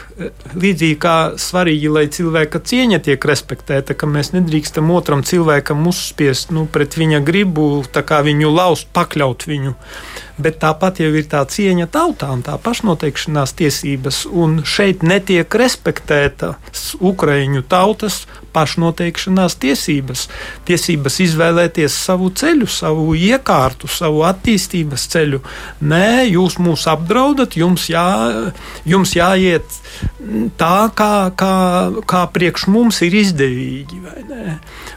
līdzīgi kā svarīgi, lai cilvēka cieņa tiek respektēta, ka mēs nedrīkstam otram cilvēkam uzspiest nu, pret viņa gribu, tā kā viņu laust, pakļaut viņu. Bet tāpat jau ir tā cieņa tautām, tā pašnoteikšanās tiesības, un šeit netiek respektētas Ukraiņu tautas pašnoteikšanās tiesības, tiesības izvēlēties savu ceļu, savu iekārtu, savu attīstības ceļu. Nē, jūs mūs apdraudat, jums, jā, jums jāiet tā, kā, kā, kā priekš mums ir izdevīgi.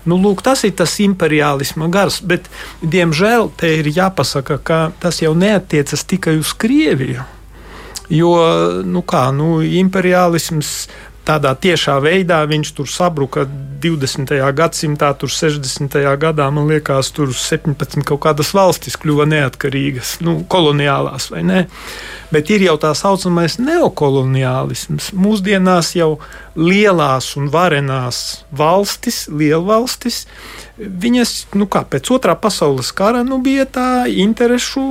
Nu, lūk, tas ir tas imperiālisma gars, bet, diemžēl, te ir jāpasaka, ka tas jau neatiecas tikai uz Krieviju. Jo nu kā, nu, imperiālisms tādā tiešā veidā viņš tur sabruka 20. gadsimtā, tur 60. gadā, man liekas, tur 17 kaut kādas valstis kļuva neatkarīgas, nu, koloniālās vai ne. Bet ir jau tā saucamais neokoloniālisms. Mūsdienās jau lielās un varenās valstis, lielvalstis, viņas, nu kā pēc otrā pasaules kara, nu bija tā interešu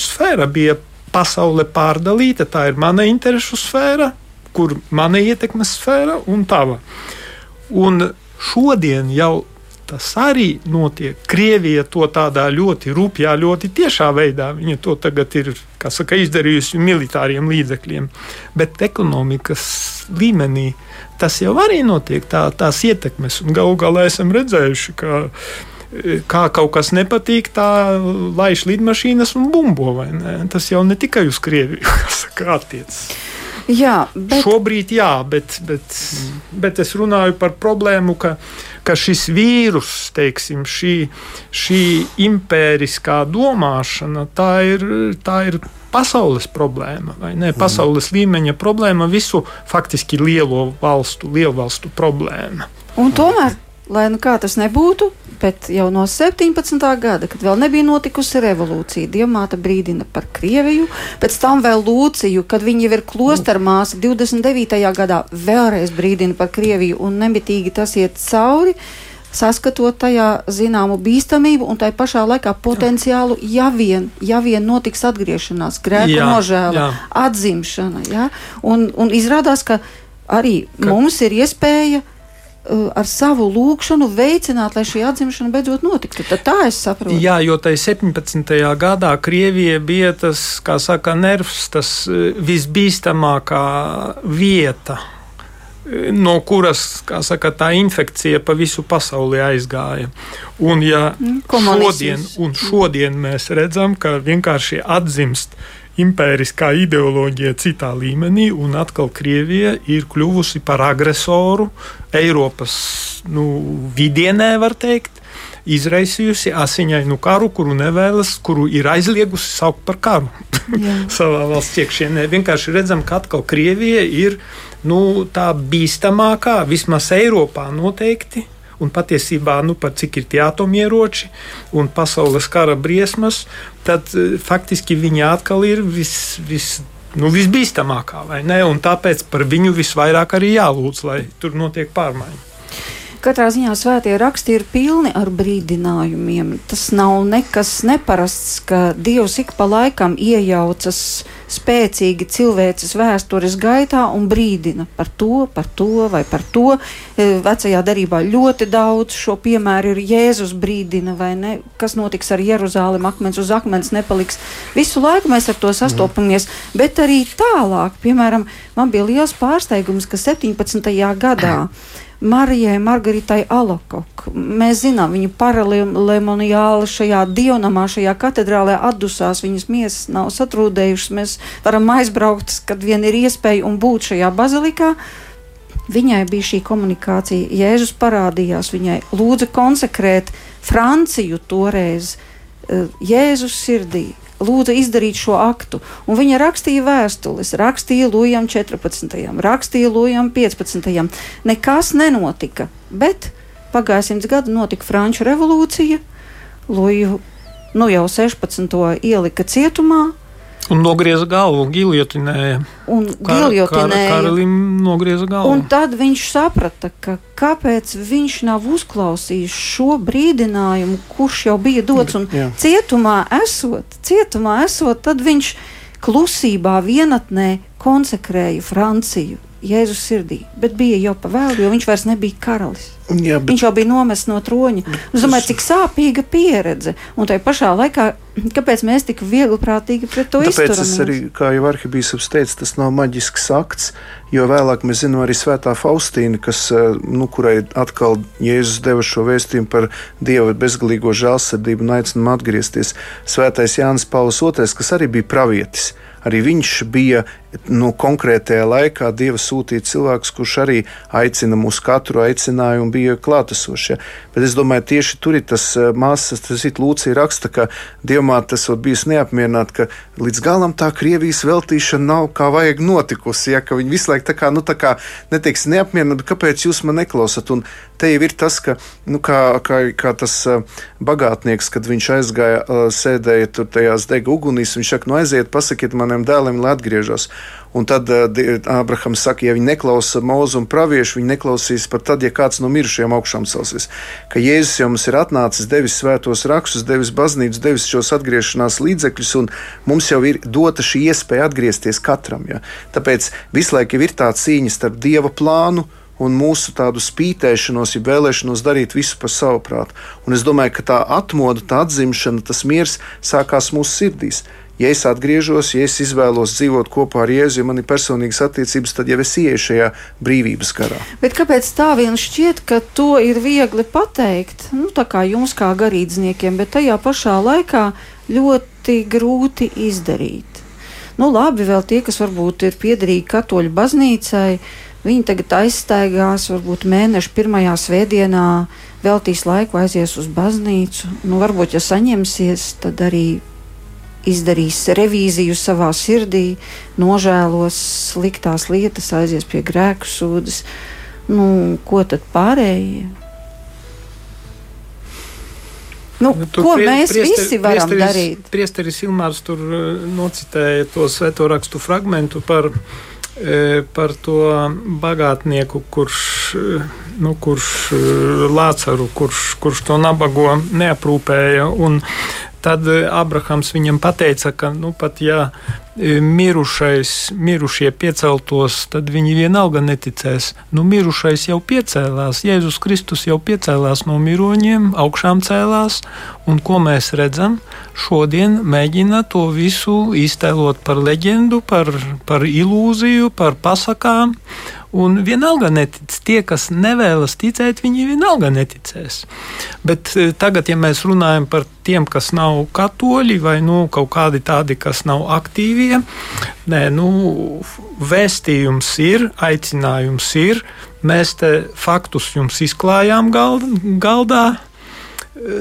sfēra, bija pasaule pārdalīta, tā ir mana interešu sfēra, kur mana ietekmes sfēra un tava. Un šodien jau tas arī notiek. Krievija to tādā ļoti rupjā, ļoti tiešā veidā. Viņa to tagad ir saka, izdarījusi militāriem līdzekļiem. Bet ekonomikas līmenī tas jau arī notiek, tā, tās ietekmes. Galu galā esam redzējuši, ka kā kaut kas nepatīk, tā laiž lidmašīnas un bumbo. Tas jau ne tikai uz Krieviju attiecas. Jā, bet... Šobrīd jā, bet, bet, bet es runāju par problēmu, ka, ka šis vīrus, teiksim, šī, šī impēriskā domāšana, tā ir, tā ir pasaules problēma, vai ne? Pasaules mm. līmeņa problēma, visu faktiski lielo valstu, lielu valstu problēma. Un tomēr lai nu kā tas nebūtu, bet jau no 17. gada, kad vēl nebija notikusi revolūcija, Dievmāte brīdina par Krieviju, pēc tam vēl Lūciju, kad viņa ir klostermāsa 29. gadā, vēlreiz brīdina par Krieviju un nemitīgi tas iet cauri. Saskatot tajā zināmu bīstamību un tai pašā laikā potenciālu, ja vien, ja vien notiks atgriešanās, grēku nožēla, atzimšana. Ja? Un, un izrādās, ka arī ka... mums ir iespēja Uh, ar savu lūgšanu veicināt, lai šī atzimšana beidzot notiktu. Tad tā es saprotu. Jā, jo tai 17. gadā Krievija bija tas, kā saka, nervs, tas uh, visbīstamākā vieta. Uh, no kuras saka, tā infekcija pa visu pasauli aizgāja. Un, ja mm, šodien, un šodien mēs redzam, ka vienkārši atzimst impēriskā ideoloģija citā līmenī, un atkal Krievija ir kļuvusi par agresoru Eiropas nu, vidienē, var teikt. Izraisījusi asiņainu karu, kuru nevēlas, kuru ir aizliegusi saukt par karu savā valsts iekšienē. Vienkārši redzam, ka atkal Krievija ir nu, tā bīstamākā, vismaz Eiropā noteikti, un patiesībā, nu, par cik ir tie atomieroči un pasaules kara briesmas, tad eh, faktiski viņa atkal ir vis, vis, nu, visbīstamākā. Tāpēc par viņu visvairāk arī jālūdz, lai tur notiek pārmaiņas. Katrā ziņā svētie raksti ir pilni ar brīdinājumiem. Tas nav nekas neparasts, ka Dievs ik pa laikam iejaucas spēcīgi cilvēces vēstures gaitā un brīdina par to, par to vai par to. E, vecajā darbā ļoti daudz šo piemēru ir Jēzus brīdina, vai ne? Kas notiks ar Jeruzālēm, akmens uz akmens nepaliks. Visu laiku mēs ar to sastopamies, mm. bet arī tālāk, piemēram, man bija liels pārsteigums, ka 17. gadā. Marijai Margaritai Alokok. Mēs zinām, viņa paralemoniāli šajā dievnamā, šajā katedrālē atdusās, viņas miesas nav satrūdējušas. Mēs varam aizbraukt, kad vien ir iespēja un būt šajā bazilikā. Viņai bija šī komunikācija. Jēzus parādījās, viņai lūdza konsekrēt Franciju toreiz eh, Jēzus sirdī lūdza izdarīt šo aktu. Un viņa rakstīja vēstules, rakstīja Lujam 14., rakstīja Lujam 15. Nekas nenotika, bet pagāja simts gadu notika Franču revolūcija, Luju nu jau 16. ielika cietumā, Un nogrieza galvu, giljotinēja. Un giljotinēja. Kar, karalim nogrieza galvu. Un tad viņš saprata, ka kāpēc viņš nav uzklausījis šo brīdinājumu, kurš jau bija dots. Un Jā. cietumā esot, cietumā esot, tad viņš klusībā vienatnē konsekrēja Franciju Jēzus sirdī, bet bija jau pavēlu, jo viņš vairs nebija karalis. Jā, bet... Viņš jau bija nomests no troņa. Es domāju, cik sāpīga pieredze. Un tajā pašā laikā, kāpēc mēs tik viegli prātīgi pret to izturamies? Tāpēc es arī, kā jau arhibīskaps teica, tas nav maģisks akts, jo vēlāk mēs zinām arī svētā Faustīna, kas, eh, nu, kurai atkal Jēzus deva šo vēstījumu par Dieva bezgalīgo žēlsirdību un aicinājumu atgriezties. Svētais Jānis Pauls II, kas arī bija pravietis arī viņš bija nu, konkrētajā laikā Dieva sūtīts cilvēks, kurš arī aicina mūs katru aicinājumu, bija klātesošs. Ja. Bet es domāju, tieši tur ir tas eh, māsas, tas ir Lūcija raksta, ka Dievmāte esot bijusi neapmierināta, ka līdz galam tā Krievijas veltīšana nav kā vajag notikusi, ja, ka viņi visu laiku tā kā, nu, tā kā neteiks neapmierināti, kāpēc jūs man neklausat. Un te jau ir tas, ka, nu, kā, kā, kā tas uh, bagātnieks, kad viņš aizgāja, uh, sēdēja tur tajās dega ugunīs, viņš saka, nu aiziet, pasakiet maniem dēliem, lai atgriežas. Un tad uh, Ābrahams saka, ja viņi neklausa mūzu un praviešu, viņi neklausīs pat tad, ja kāds no mirušajiem augšām celsies. Ka Jēzus jau mums ir atnācis, devis svētos rakstus, devis baznīcu, devis šos atgriešanās līdzekļus, un mums jau ir dota šī iespēja atgriezties katram. Ja? Tāpēc visu laiku ir tā cīņa starp Dieva plānu un mūsu tādu spītēšanos, ja vēlēšanos darīt visu par savu prātu. Un es domāju, ka tā atmoda, tā atzimšana, tas miers sākās mūsu sirdīs ja es atgriežos, ja es izvēlos dzīvot kopā ar Jēzu, ja man ir personīgas attiecības, tad jau es ieeju šajā brīvības karā. Bet kāpēc tā vien šķiet, ka to ir viegli pateikt? Nu, tā kā jums, kā garīdzniekiem, bet tajā pašā laikā ļoti grūti izdarīt. Nu, labi, vēl tie, kas varbūt ir piederīgi katoļu baznīcai, viņi tagad aizstaigās, varbūt mēneša pirmajā svētdienā veltīs laiku, aizies uz baznīcu. Nu, varbūt, ja saņemsies, tad arī izdarīs revīziju savā sirdī, nožēlos sliktās lietas, aizies pie grēku sūdzes. Nu, ko tad pārējie? Nu, nu, ko prie, mēs priester, visi varam priesteris, darīt? Priesteris Ilmārs tur uh, nocitēja to svēto rakstu fragmentu par, e, par to bagātnieku, kurš, nu, kurš Lācaru, kurš, kurš to nabago neaprūpēja. Un, Tad eh, Abrahams viņam teica, ka nu, pat ja eh, mirušais, mirušie pieceltos, tad viņi vienalga neticēs. Nu, mirušais jau piecēlās, Jēzus Kristus jau piecēlās no miroņiem, augšām cēlās, un ko mēs redzam? Šodien mēģina to visu iztēlot par leģendu, par, par ilūziju, par pasakām Un vienalga netic. Tie, kas nevēlas ticēt, viņi vienalga neticēs. Bet eh, tagad, ja mēs runājam par tiem, kas nav katoļi vai nu, kaut kādi tādi, kas nav aktīvie, nē, nu, vēstījums ir, aicinājums ir. Mēs te faktus jums izklājām galdā.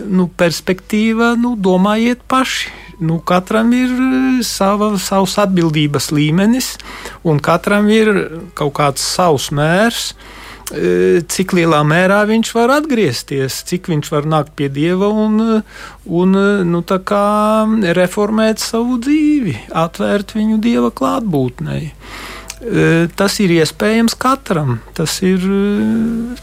Nu, perspektīva, nu, domājiet paši nu, katram ir e, sava, savs atbildības līmenis, un katram ir kaut kāds savs mērs. E, cik lielā mērā viņš var atgriezties, cik viņš var nākt pie dieva un, un nu, reformēt savu dzīvi, atvērt viņu dieva klātbūtnei. Tas ir iespējams katram. Tas, ir,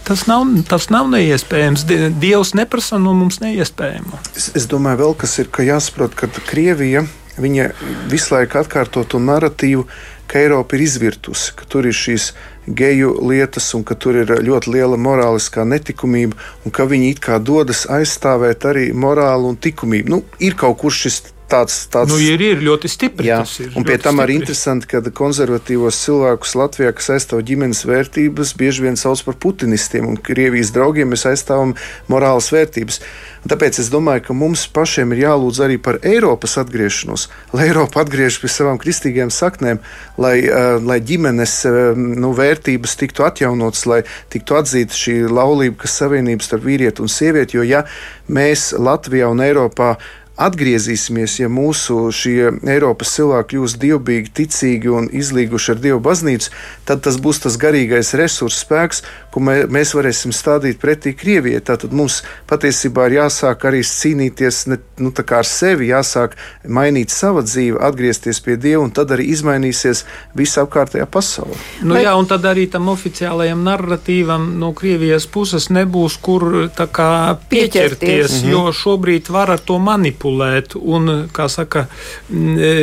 tas, nav, tas nav neiespējams. Dievs neprasa no mums neiespējamo. Es, es domāju, vēl kas ir, ka jāsaprot, ka Krievija visu laiku atkārto to narratīvu, ka Eiropa ir izvirtusi, ka tur ir šīs geju lietas un ka tur ir ļoti liela morāliskā netikumība un ka viņi it kā dodas aizstāvēt arī morālu un likumību. Nu, ir kaut kur šis tāds, tāds nu, ir, ir ļoti stipri. Jā, un pie tam arī interesanti, ka konservatīvos cilvēkus Latvijā, kas aizstāv ģimenes vērtības, bieži vien sauc par putinistiem, un Krievijas draugiem mēs aizstāvam morālas vērtības. Un tāpēc es domāju, ka mums pašiem ir jālūdz arī par Eiropas atgriešanos, lai Eiropa atgriežas pie savām kristīgajām saknēm, lai, uh, lai ģimenes uh, nu, vērtības tiktu atjaunotas, lai tiktu atzīta šī laulība, kas savienības starp vīrieti un sievieti. Jo ja mēs Latvijā un Eiropā atgriezīsimies, ja mūsu šie Eiropas cilvēki kļūs dievbijīgi, ticīgi un izlīguši ar Dievu baznīcu, tad tas būs tas garīgais resurss spēks, ko mē, mēs varēsim stādīt pretī Krievijai. Tātad mums patiesībā ir jāsāk arī cīnīties ne, nu, ar sevi, jāsāk mainīt savu dzīvi, atgriezties pie Dieva, un tad arī izmainīsies visa apkārtējā pasaule. Nu, Vai... Jā, un tad arī tam oficiālajam narratīvam no Krievijas puses nebūs kur kā, pieķerties, pieķerties. jo šobrīd var ar to manipulēt un, kā saka, e,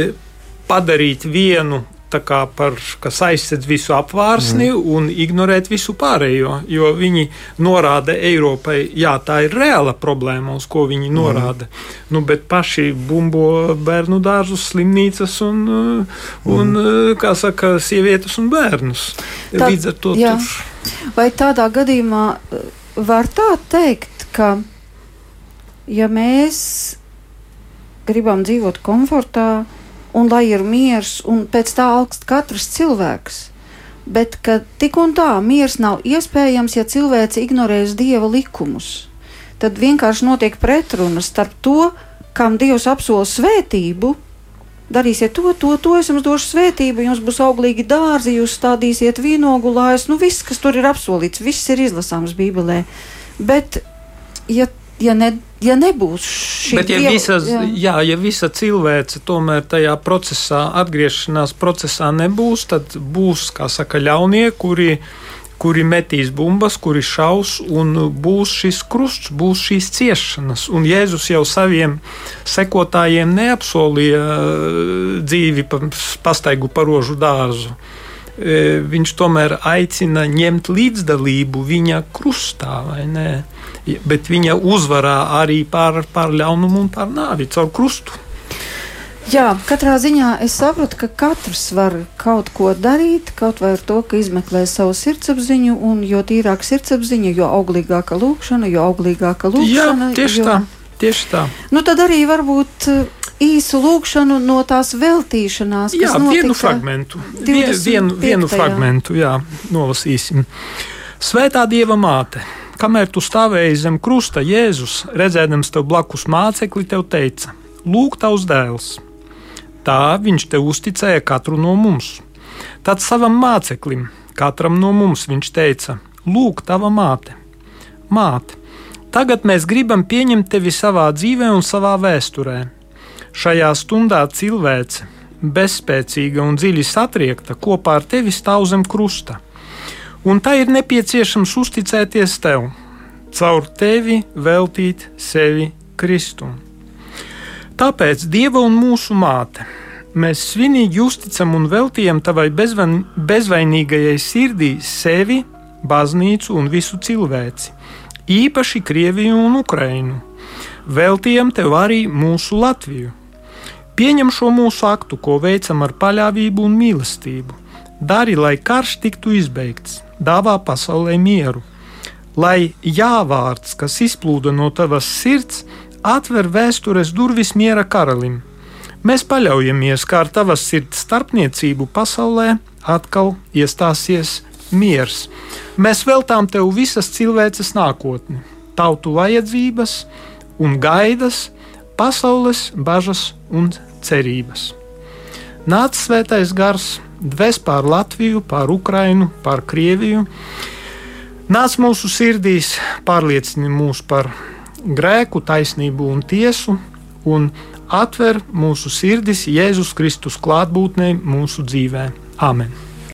padarīt vienu par, kas aizsedz visu apvārsni mm. un ignorēt visu pārējo. Jo viņi norāda Eiropai, jā, tā ir reāla problēma, uz ko viņi mhm. norāda. Mm. Nu, bet paši bumbo bērnu dārzus, slimnīcas un, un mm. kā saka, sievietes un bērnus. Tā, Līdz ar to jā. tur. Vai tādā gadījumā var tā teikt, ka ja mēs gribam dzīvot komfortā, un lai ir miers, un pēc tā augst katrs cilvēks. Bet tik un tā miers nav iespējams, ja cilvēks ignorēs dieva likumus. Tad vienkārši notiek pretruna starp to, kam Dievs apsola svētību, darīsiet to, to, to, es jums došu svētību, jums būs auglīgi dārzi, jūs stādīsiet vīnogulājus, nu viss, kas tur ir apsolīts, viss ir izlasāms Bībelē. Bet, ja ja, ne, ja nebūs šī Bet, ja, dieva, visa, jā. Jā, ja visa cilvēce tomēr tajā procesā, atgriešanās procesā nebūs, tad būs, kā saka, ļaunie, kuri, kuri metīs bumbas, kuri šaus, un būs šis krusts, būs šīs ciešanas. Un Jēzus jau saviem sekotājiem neapsolīja uh, dzīvi pa pastaigu parožu dārzu. E, viņš tomēr aicina ņemt līdzdalību viņa krustā, vai ne? Bet viņa uzvarā arī pār, pār ļaunumu un pār nāvi caur krustu. Jā, katrā ziņā es saprotu, ka katrs var kaut ko darīt, kaut vai ar to, ka izmeklē savu sirdsapziņu, un jo tīrāka sirdsapziņa, jo auglīgāka lūkšana, jo auglīgāka lūkšana. Jā, tieši jo... tā. Tieši tā. Nu, tad arī varbūt īsu lūkšanu no tās veltīšanās. Jā, vienu fragmentu. Vien, vienu, vienu fragmentu, jā, nolasīsim. Svētā Dieva māte, kamēr tu stāvēji zem krusta, Jēzus, redzēdams tev blakus mācekli, tev teica: Lūk, tavs dēls! Tā viņš te uzticēja katru no mums. Tad savam māceklim, katram no mums, viņš teica: Lūk, tava māte! Māte! Tagad mēs gribam pieņemt tevi savā dzīvē un savā vēsturē Šajā stundā cilvēce, bezspēcīga un dziļi satriekta, kopā ar tevi stāv zem krusta. Un tā ir nepieciešams uzticēties tev, caur tevi veltīt sevi Kristum. Tāpēc Dieva un mūsu māte mēs svinīgi uzticam un veltījam tavai bezvan, bezvainīgajai sirdī sevi, baznīcu un visu cilvēci, īpaši Krieviju un Ukrainu. Veltījam tev arī mūsu Latviju Pieņem šo mūsu aktu, ko veicam ar paļāvību un mīlestību. Dari, lai karš tiktu izbeigts, dāvā pasaulē mieru, lai jāvārds, kas izplūda no tavas sirds, atver vēstures durvis miera karalim. Mēs paļaujamies, kā ar tavas sirds starpniecību pasaulē atkal iestāsies miers. Mēs veltām tev visas cilvēces nākotni, tautu vajadzības un gaidas, pasaules bažas un cerības. Nāc svētais gars, dvēs pār Latviju, pār Ukrainu, pār Krieviju. Nāc mūsu sirdīs, pārliecini mūs par grēku, taisnību un tiesu, un atver mūsu sirdis Jēzus Kristus klātbūtnē mūsu dzīvē. Amen!